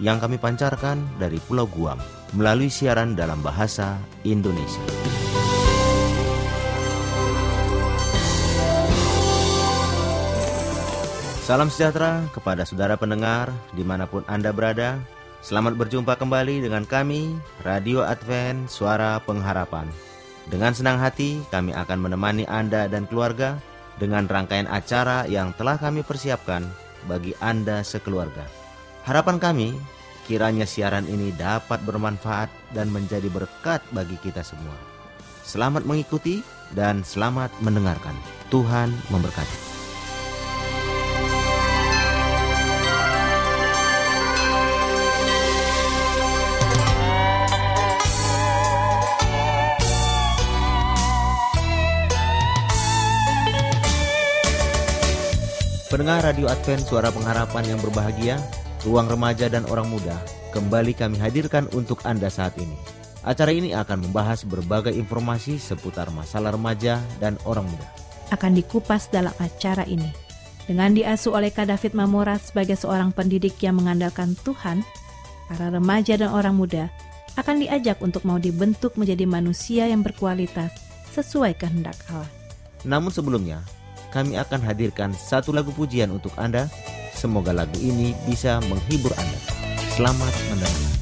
yang kami pancarkan dari Pulau Guam melalui siaran dalam bahasa Indonesia. Salam sejahtera kepada saudara pendengar di mana pun Anda berada. Selamat berjumpa kembali dengan kami, Radio Advent Suara Pengharapan. Dengan senang hati kami akan menemani Anda dan keluarga dengan rangkaian acara yang telah kami persiapkan bagi Anda sekeluarga. Harapan kami, kiranya siaran ini dapat bermanfaat dan menjadi berkat bagi kita semua. Selamat mengikuti dan selamat mendengarkan. Tuhan memberkati. Pendengar Radio Advent Suara Pengharapan yang berbahagia, Ruang Remaja dan Orang Muda, kembali kami hadirkan untuk Anda saat ini. Acara ini akan membahas berbagai informasi seputar masalah remaja dan orang muda. Akan dikupas dalam acara ini. Dengan diasuh oleh Kak David Mamora sebagai seorang pendidik yang mengandalkan Tuhan, para remaja dan orang muda akan diajak untuk mau dibentuk menjadi manusia yang berkualitas sesuai kehendak Allah. Namun sebelumnya, kami akan hadirkan satu lagu pujian untuk Anda. Semoga lagu ini bisa menghibur Anda. Selamat mendengarkan.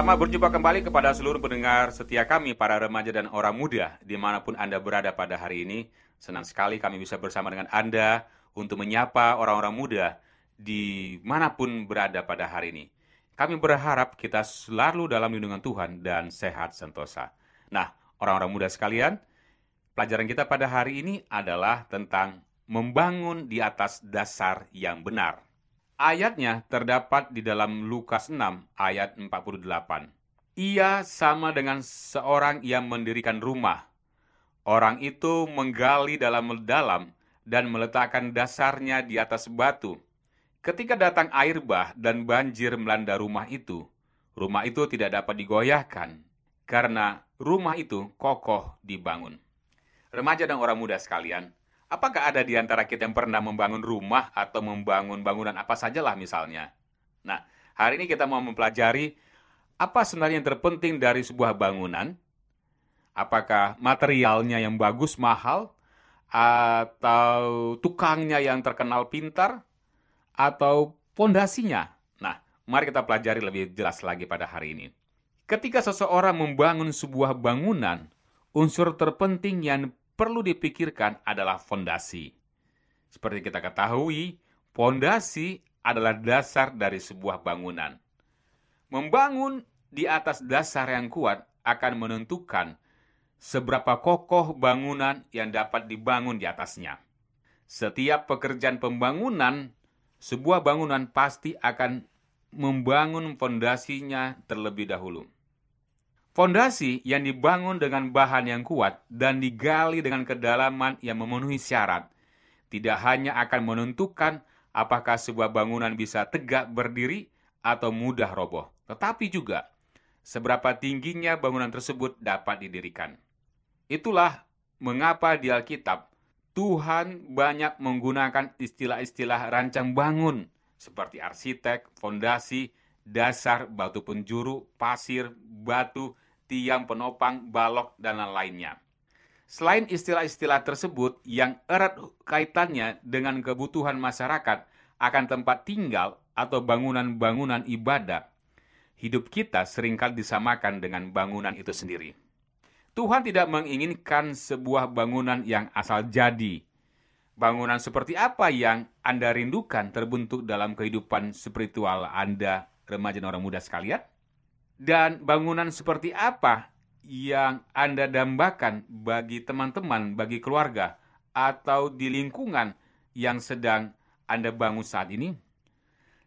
Selamat berjumpa kembali kepada seluruh pendengar setia kami, para remaja dan orang muda, di mana pun Anda berada pada hari ini. Senang sekali kami bisa bersama dengan Anda untuk menyapa orang-orang muda di mana pun berada pada hari ini. Kami berharap kita selalu dalam lindungan Tuhan dan sehat sentosa. Nah, orang-orang muda sekalian, pelajaran kita pada hari ini adalah tentang membangun di atas dasar yang benar. Ayatnya terdapat di dalam Lukas 6 ayat 48. Ia sama dengan seorang yang mendirikan rumah. Orang itu menggali dalam-dalam dan meletakkan dasarnya di atas batu. Ketika datang air bah dan banjir melanda rumah itu, rumah itu tidak dapat digoyahkan karena rumah itu kokoh dibangun. Remaja dan orang muda sekalian, Apakah ada di antara kita yang pernah membangun rumah atau membangun bangunan apa sajalah misalnya? Nah, hari ini kita mau mempelajari apa sebenarnya yang terpenting dari sebuah bangunan? Apakah materialnya yang bagus, mahal, atau tukangnya yang terkenal pintar, atau fondasinya? Nah, mari kita pelajari lebih jelas lagi pada hari ini. Ketika seseorang membangun sebuah bangunan, unsur terpenting yang perlu dipikirkan adalah fondasi. Seperti kita ketahui, fondasi adalah dasar dari sebuah bangunan. Membangun di atas dasar yang kuat akan menentukan seberapa kokoh bangunan yang dapat dibangun di atasnya. Setiap pekerjaan pembangunan, sebuah bangunan pasti akan membangun fondasinya terlebih dahulu. Fondasi yang dibangun dengan bahan yang kuat dan digali dengan kedalaman yang memenuhi syarat tidak hanya akan menentukan apakah sebuah bangunan bisa tegak berdiri atau mudah roboh, tetapi juga seberapa tingginya bangunan tersebut dapat didirikan. Itulah mengapa di Alkitab Tuhan banyak menggunakan istilah-istilah rancang bangun seperti arsitek, fondasi, dasar, batu penjuru, pasir, batu, tiang penopang, balok, dan lain-lainnya. Selain istilah-istilah tersebut yang erat kaitannya dengan kebutuhan masyarakat akan tempat tinggal atau bangunan-bangunan ibadah, hidup kita sering kali disamakan dengan bangunan itu sendiri. Tuhan tidak menginginkan sebuah bangunan yang asal jadi. Bangunan seperti apa yang Anda rindukan terbentuk dalam kehidupan spiritual Anda, remaja dan orang muda sekalian? Dan bangunan seperti apa yang Anda dambakan bagi teman-teman, bagi keluarga, atau di lingkungan yang sedang Anda bangun saat ini?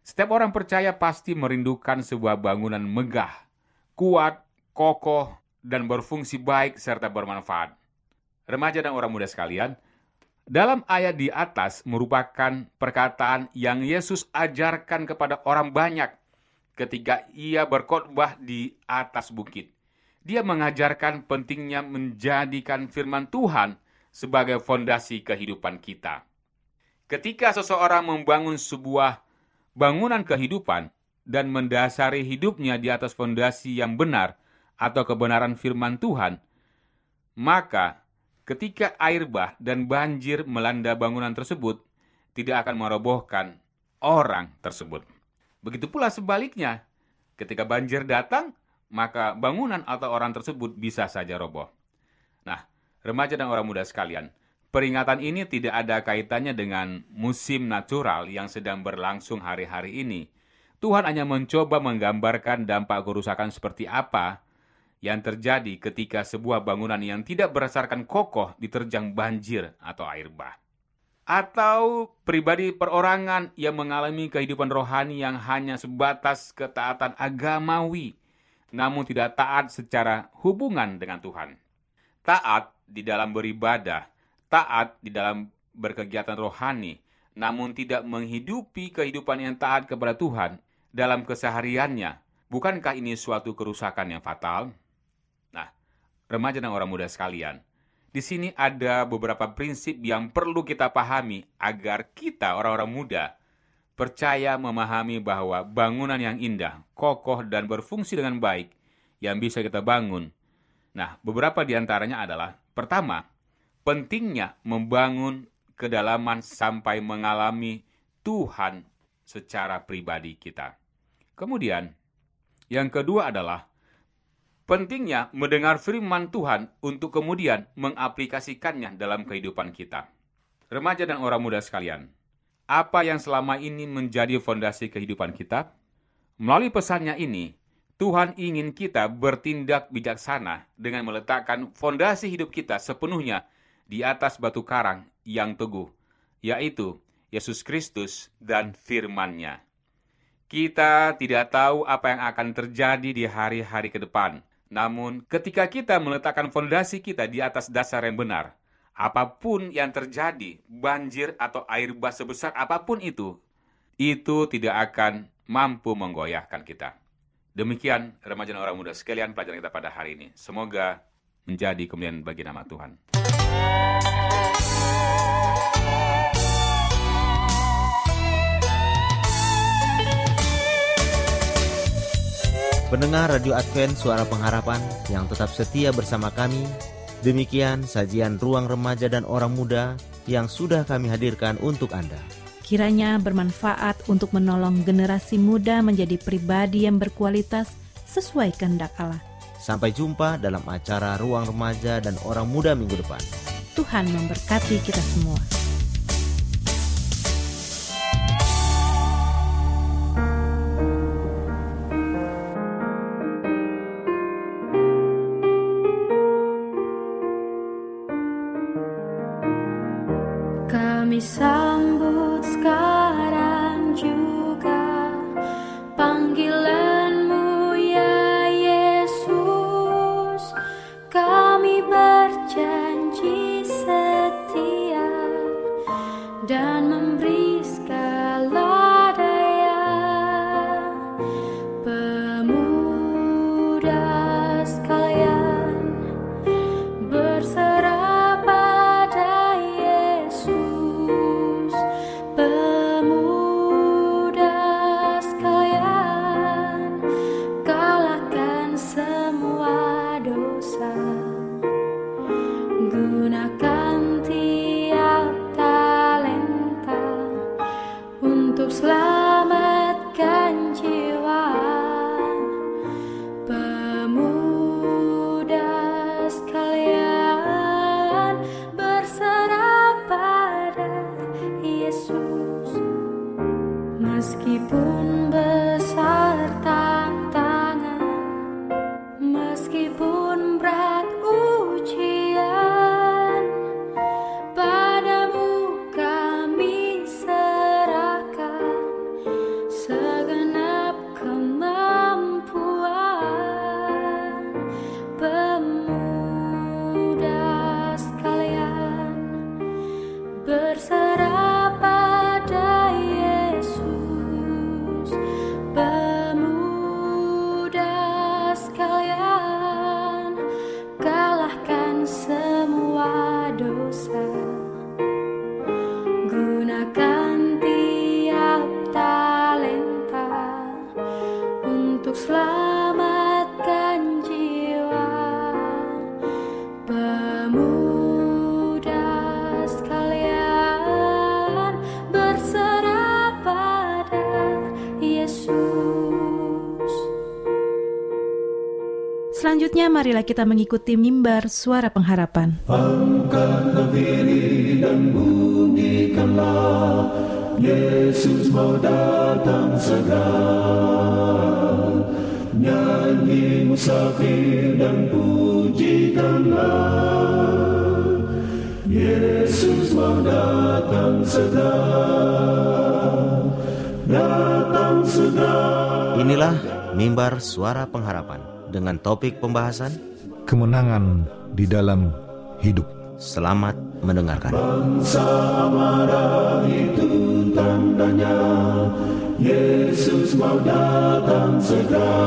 Setiap orang percaya pasti merindukan sebuah bangunan megah, kuat, kokoh, dan berfungsi baik serta bermanfaat. Remaja dan orang muda sekalian, dalam ayat di atas merupakan perkataan yang Yesus ajarkan kepada orang banyak ketika ia berkhotbah di atas bukit. Dia mengajarkan pentingnya menjadikan firman Tuhan sebagai fondasi kehidupan kita. Ketika seseorang membangun sebuah bangunan kehidupan dan mendasari hidupnya di atas fondasi yang benar atau kebenaran firman Tuhan, maka ketika air bah dan banjir melanda bangunan tersebut, tidak akan merobohkan orang tersebut. Begitu pula sebaliknya, ketika banjir datang, maka bangunan atau orang tersebut bisa saja roboh. Nah, remaja dan orang muda sekalian, peringatan ini tidak ada kaitannya dengan musim natural yang sedang berlangsung hari-hari ini. Tuhan hanya mencoba menggambarkan dampak kerusakan seperti apa yang terjadi ketika sebuah bangunan yang tidak berdasarkan kokoh diterjang banjir atau air bah atau pribadi perorangan yang mengalami kehidupan rohani yang hanya sebatas ketaatan agamawi, namun tidak taat secara hubungan dengan Tuhan. Taat di dalam beribadah, taat di dalam berkegiatan rohani, namun tidak menghidupi kehidupan yang taat kepada Tuhan dalam kesehariannya. Bukankah ini suatu kerusakan yang fatal? Nah, remaja dan orang muda sekalian, di sini ada beberapa prinsip yang perlu kita pahami agar kita orang-orang muda percaya memahami bahwa bangunan yang indah, kokoh, dan berfungsi dengan baik yang bisa kita bangun. Nah, beberapa di antaranya adalah pertama, pentingnya membangun kedalaman sampai mengalami Tuhan secara pribadi kita. Kemudian, Yang kedua adalah pentingnya mendengar firman Tuhan untuk kemudian mengaplikasikannya dalam kehidupan kita. Remaja dan orang muda sekalian, apa yang selama ini menjadi fondasi kehidupan kita? Melalui pesannya ini, Tuhan ingin kita bertindak bijaksana dengan meletakkan fondasi hidup kita sepenuhnya di atas batu karang yang teguh, yaitu Yesus Kristus dan firman-Nya. Kita tidak tahu apa yang akan terjadi di hari-hari ke depan. Namun, ketika kita meletakkan fondasi kita di atas dasar yang benar, apa pun yang terjadi, banjir atau air bah sebesar apa pun itu, itu tidak akan mampu menggoyahkan kita. Demikian remaja dan orang muda sekalian pelajaran kita pada hari ini. Semoga menjadi kemudian bagi nama Tuhan. Pendengar Radio Advent Suara Pengharapan yang tetap setia bersama kami, demikian sajian ruang remaja dan orang muda yang sudah kami hadirkan untuk Anda. Kiranya bermanfaat untuk menolong generasi muda menjadi pribadi yang berkualitas sesuai kehendak Allah. Sampai jumpa dalam acara Ruang Remaja dan Orang Muda minggu depan. Tuhan memberkati kita semua. Marilah kita mengikuti mimbar suara pengharapan. Angkatlah diri dan bunyikanlah Yesus mau datang segera Nyanyi musafir dan pujikanlah Yesus mau datang segera Datang segera Inilah mimbar suara pengharapan dengan topik pembahasan kemenangan di dalam hidup. Selamat mendengarkan. Bangsa marah itu tandanya Yesus mau datang segera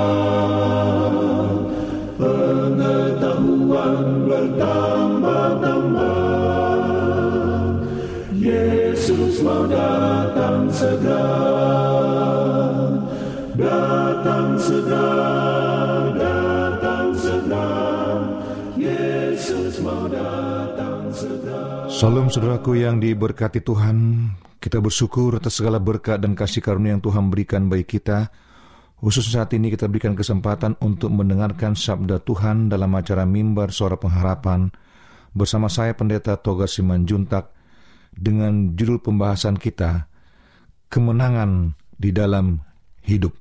Pengetahuan bertambah-tambah Yesus mau datang segera Salam saudaraku yang diberkati Tuhan, kita bersyukur atas segala berkat dan kasih karunia yang Tuhan berikan bagi kita, Khusus saat ini kita berikan kesempatan untuk mendengarkan sabda Tuhan dalam acara mimbar suara pengharapan bersama saya Pendeta Toga Simanjuntak dengan judul pembahasan kita Kemenangan di dalam Hidup.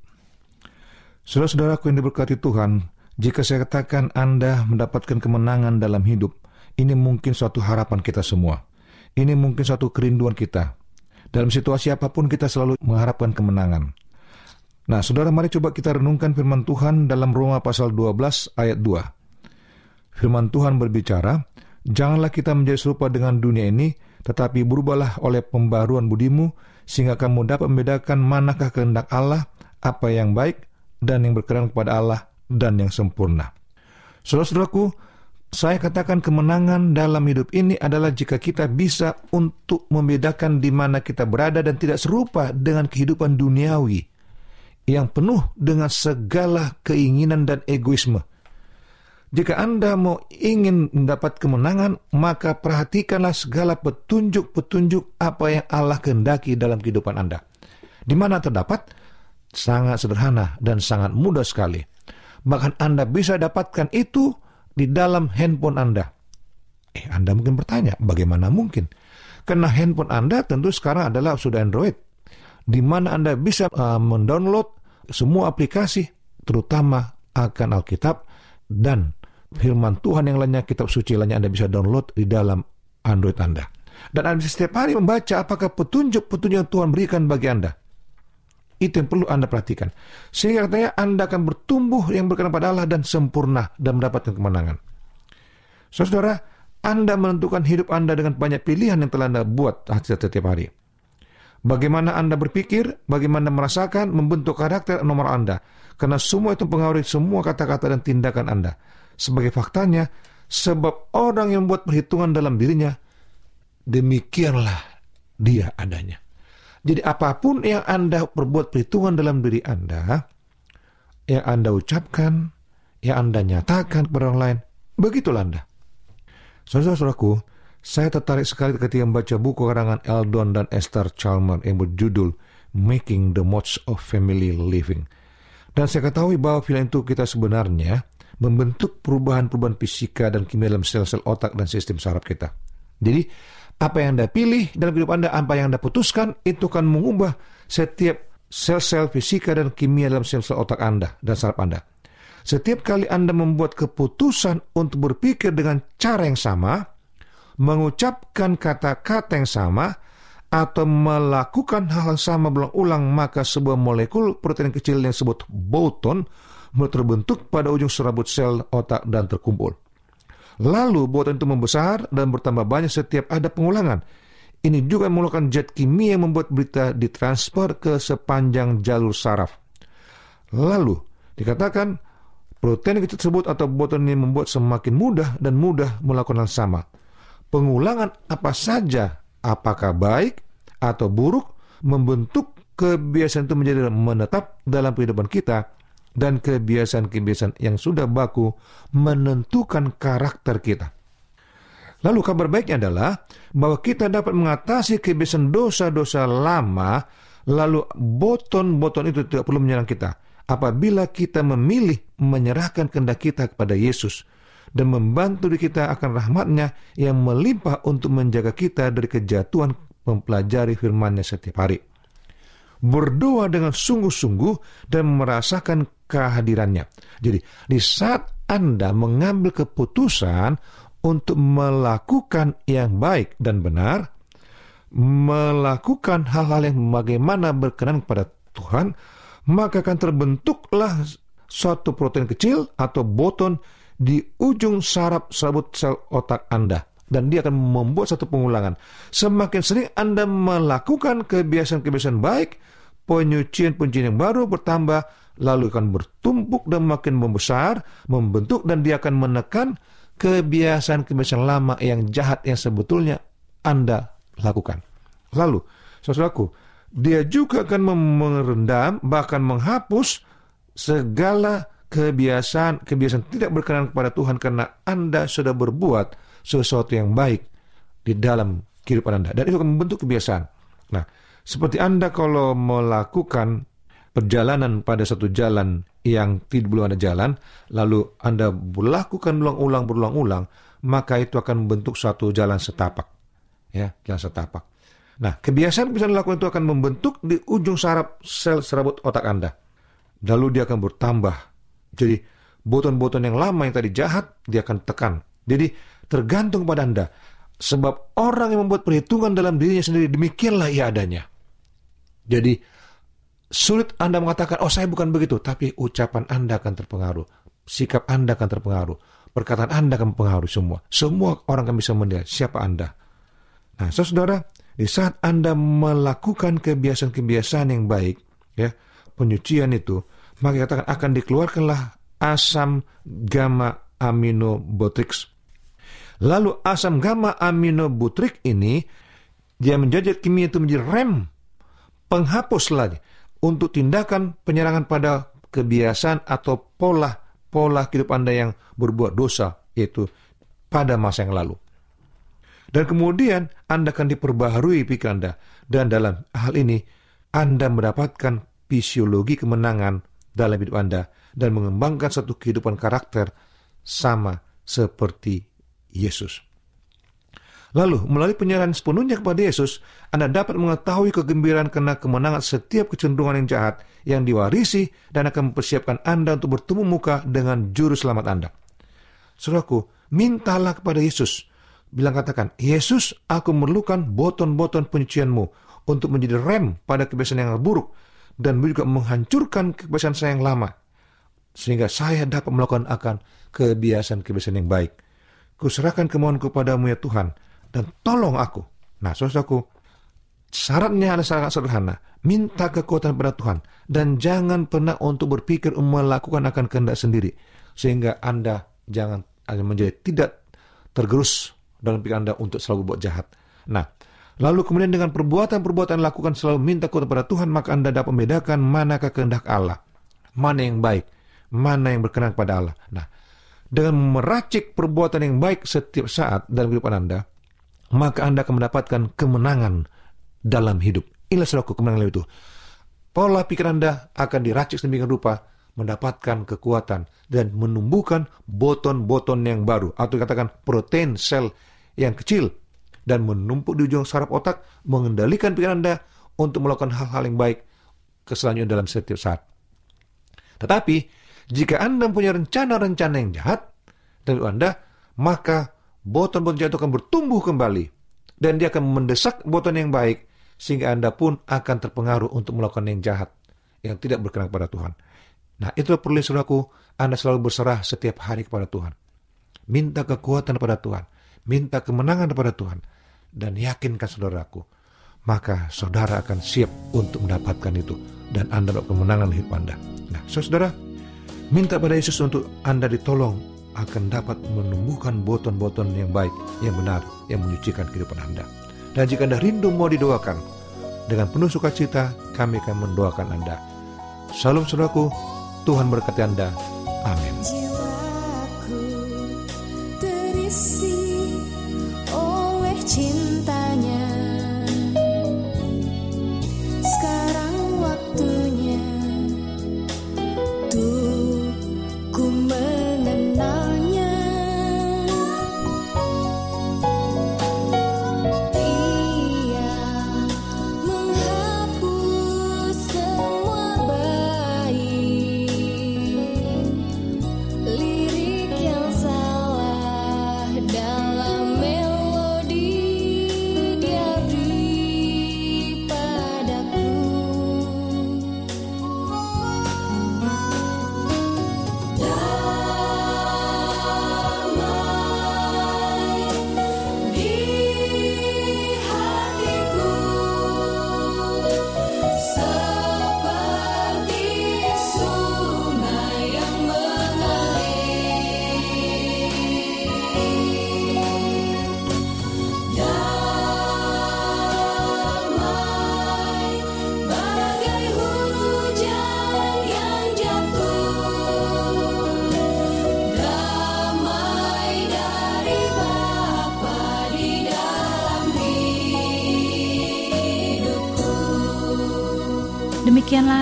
Saudara-saudaraku yang diberkati Tuhan, jika saya katakan Anda mendapatkan kemenangan dalam hidup, ini mungkin suatu harapan kita semua. Ini mungkin suatu kerinduan kita. Dalam situasi apa pun kita selalu mengharapkan kemenangan. Nah, saudara mari coba kita renungkan firman Tuhan dalam Roma pasal 12 ayat 2. Firman Tuhan berbicara, Janganlah kita menjadi serupa dengan dunia ini, tetapi berubahlah oleh pembaruan budimu, sehingga kamu dapat membedakan manakah kehendak Allah, apa yang baik, dan yang berkenan kepada Allah, dan yang sempurna. Saudara-saudaraku, saya katakan kemenangan dalam hidup ini adalah jika kita bisa untuk membedakan di mana kita berada dan tidak serupa dengan kehidupan duniawi yang penuh dengan segala keinginan dan egoisme. Jika Anda mau ingin mendapat kemenangan, maka perhatikanlah segala petunjuk-petunjuk apa yang Allah kehendaki dalam kehidupan Anda. Di mana terdapat? Sangat sederhana dan sangat mudah sekali. Bahkan Anda bisa dapatkan itu di dalam handphone Anda. Eh, Anda mungkin bertanya, bagaimana mungkin? Karena handphone Anda tentu sekarang adalah sudah Android di mana Anda bisa uh, mendownload semua aplikasi, terutama akan Alkitab dan firman Tuhan yang lainnya, kitab suci lainnya Anda bisa download di dalam Android Anda. Dan Anda bisa setiap hari membaca apakah petunjuk-petunjuk Tuhan berikan bagi Anda. Itu yang perlu Anda perhatikan. Sehingga katanya Anda akan bertumbuh yang berkenan pada Allah dan sempurna dan mendapatkan kemenangan. Saudara, Anda menentukan hidup Anda dengan banyak pilihan yang telah Anda buat setiap hari. Bagaimana Anda berpikir, bagaimana merasakan, membentuk karakter nomor Anda. Karena semua itu mempengaruhi semua kata-kata dan tindakan Anda. Sebagai faktanya, sebab orang yang membuat perhitungan dalam dirinya, demikianlah dia adanya. Jadi apa pun yang Anda perbuat perhitungan dalam diri Anda, yang Anda ucapkan, yang Anda nyatakan kepada orang lain, begitulah Anda. Saudara-saudaraku, saya tertarik sekali ketika membaca buku karangan Eldon dan Esther Chalmers yang berjudul Making the Most of Family Living. Dan saya ketahui bahwa film itu kita sebenarnya membentuk perubahan-perubahan fisika dan kimia dalam sel-sel otak dan sistem saraf kita. Jadi, apa yang Anda pilih dalam hidup Anda, apa yang Anda putuskan, itu akan mengubah setiap sel-sel fisika dan kimia dalam sel-sel otak Anda dan saraf Anda. Setiap kali Anda membuat keputusan untuk berpikir dengan cara yang sama, mengucapkan kata-kata yang sama atau melakukan hal yang sama berulang-ulang maka sebuah molekul protein kecil yang disebut boton mulai terbentuk pada ujung serabut sel otak dan terkumpul. Lalu boton itu membesar dan bertambah banyak setiap ada pengulangan. Ini juga mengeluarkan zat kimia yang membuat berita ditransfer ke sepanjang jalur saraf. Lalu dikatakan protein kecil tersebut atau boton ini membuat semakin mudah dan mudah melakukan hal sama pengulangan apa saja, apakah baik atau buruk, membentuk kebiasaan itu menjadi menetap dalam kehidupan kita dan kebiasaan-kebiasaan yang sudah baku menentukan karakter kita. Lalu kabar baiknya adalah bahwa kita dapat mengatasi kebiasaan dosa-dosa lama, lalu boton-boton itu tidak perlu menyerang kita. Apabila kita memilih menyerahkan kehendak kita kepada Yesus, dan membantu kita akan rahmatnya yang melimpah untuk menjaga kita dari kejatuhan mempelajari firman-Nya setiap hari. Berdoa dengan sungguh-sungguh dan merasakan kehadirannya. Jadi, di saat Anda mengambil keputusan untuk melakukan yang baik dan benar, melakukan hal-hal yang bagaimana berkenan kepada Tuhan, maka akan terbentuklah suatu protein kecil atau boton di ujung saraf serabut sel otak Anda dan dia akan membuat satu pengulangan. Semakin sering Anda melakukan kebiasaan-kebiasaan baik, penyucian-penyucian yang baru bertambah, lalu akan bertumpuk dan makin membesar, membentuk dan dia akan menekan kebiasaan-kebiasaan lama yang jahat yang sebetulnya Anda lakukan. Lalu, saudaraku, dia juga akan merendam bahkan menghapus segala kebiasaan kebiasaan tidak berkenan kepada Tuhan karena Anda sudah berbuat sesuatu yang baik di dalam kehidupan Anda dan itu akan membentuk kebiasaan. Nah, seperti Anda kalau melakukan perjalanan pada satu jalan yang tidak belum ada jalan, lalu Anda melakukan berulang-ulang berulang-ulang, maka itu akan membentuk suatu jalan setapak. Ya, jalan setapak. Nah, kebiasaan bisa dilakukan itu akan membentuk di ujung saraf sel serabut otak Anda. Lalu dia akan bertambah. Jadi, boton-boton yang lama yang tadi jahat, dia akan tekan. Jadi, tergantung pada Anda. Sebab orang yang membuat perhitungan dalam dirinya sendiri, demikianlah ia adanya. Jadi, sulit Anda mengatakan, oh saya bukan begitu. Tapi ucapan Anda akan terpengaruh. Sikap Anda akan terpengaruh. Perkataan Anda akan mempengaruhi semua. Semua orang akan bisa menilai siapa Anda. Nah, saudara, di saat Anda melakukan kebiasaan-kebiasaan yang baik, ya, penyucian itu, maka katakan akan dikeluarkanlah asam gamma aminobutrik. Lalu asam gamma aminobutrik ini dia menjadi kimia itu menjadi rem penghapus lagi untuk tindakan penyerangan pada kebiasaan atau pola pola hidup Anda yang berbuat dosa itu pada masa yang lalu. Dan kemudian Anda akan diperbaharui pikir Anda. Dan dalam hal ini, Anda mendapatkan fisiologi kemenangan dalam hidup Anda dan mengembangkan satu kehidupan karakter sama seperti Yesus. Lalu, melalui penyerahan sepenuhnya kepada Yesus, Anda dapat mengetahui kegembiraan karena kemenangan setiap kecenderungan yang jahat yang diwarisi dan akan mempersiapkan Anda untuk bertemu muka dengan juru selamat Anda. Saudaraku, mintalah kepada Yesus bilang katakan, Yesus, aku memerlukan boton-boton penyucianmu untuk menjadi rem pada kebiasaan yang buruk dan juga menghancurkan kebiasaan saya yang lama. Sehingga saya dapat melakukan akan kebiasaan-kebiasaan yang baik. Kuserahkan kemohonku kepadamu ya Tuhan, dan tolong aku. Nah, saudaraku, syaratnya adalah sangat sederhana. Minta kekuatan pada Tuhan, dan jangan pernah untuk berpikir melakukan akan kehendak sendiri. Sehingga Anda jangan menjadi tidak tergerus dalam pikiran Anda untuk selalu berbuat jahat. Nah, lalu kemudian dengan perbuatan-perbuatan lakukan selalu minta kuat kepada Tuhan, maka Anda dapat membedakan manakah kehendak Allah, mana yang baik, mana yang berkenan kepada Allah. Nah, dengan meracik perbuatan yang baik setiap saat dalam kehidupan Anda, maka Anda akan mendapatkan kemenangan dalam hidup. Inilah selaku kemenangan itu. Pola pikir Anda akan diracik sedemikian rupa mendapatkan kekuatan dan menumbuhkan boton-boton yang baru atau dikatakan protein sel yang kecil dan menumpuk di ujung saraf otak mengendalikan pikiran Anda untuk melakukan hal-hal yang baik keselanjutnya dalam setiap saat. Tetapi jika Anda punya rencana-rencana yang jahat dari Anda, maka boton-boton jahat akan bertumbuh kembali dan dia akan mendesak boton yang baik sehingga Anda pun akan terpengaruh untuk melakukan yang jahat yang tidak berkenan kepada Tuhan. Nah, itu perlu saudaraku, Anda selalu berserah setiap hari kepada Tuhan. Minta kekuatan kepada Tuhan. Minta kemenangan kepada Tuhan. Dan yakinkan saudaraku, maka saudara akan siap untuk mendapatkan itu. Dan Anda dapat kemenangan hidup Anda. Nah, saudara, minta pada Yesus untuk Anda ditolong akan dapat menumbuhkan boton-boton yang baik, yang benar, yang menyucikan kehidupan Anda. Dan jika Anda rindu mau didoakan, dengan penuh sukacita kami akan mendoakan Anda. Salam saudaraku, Tuhan berkati Anda. Amin. Jiwaku terisi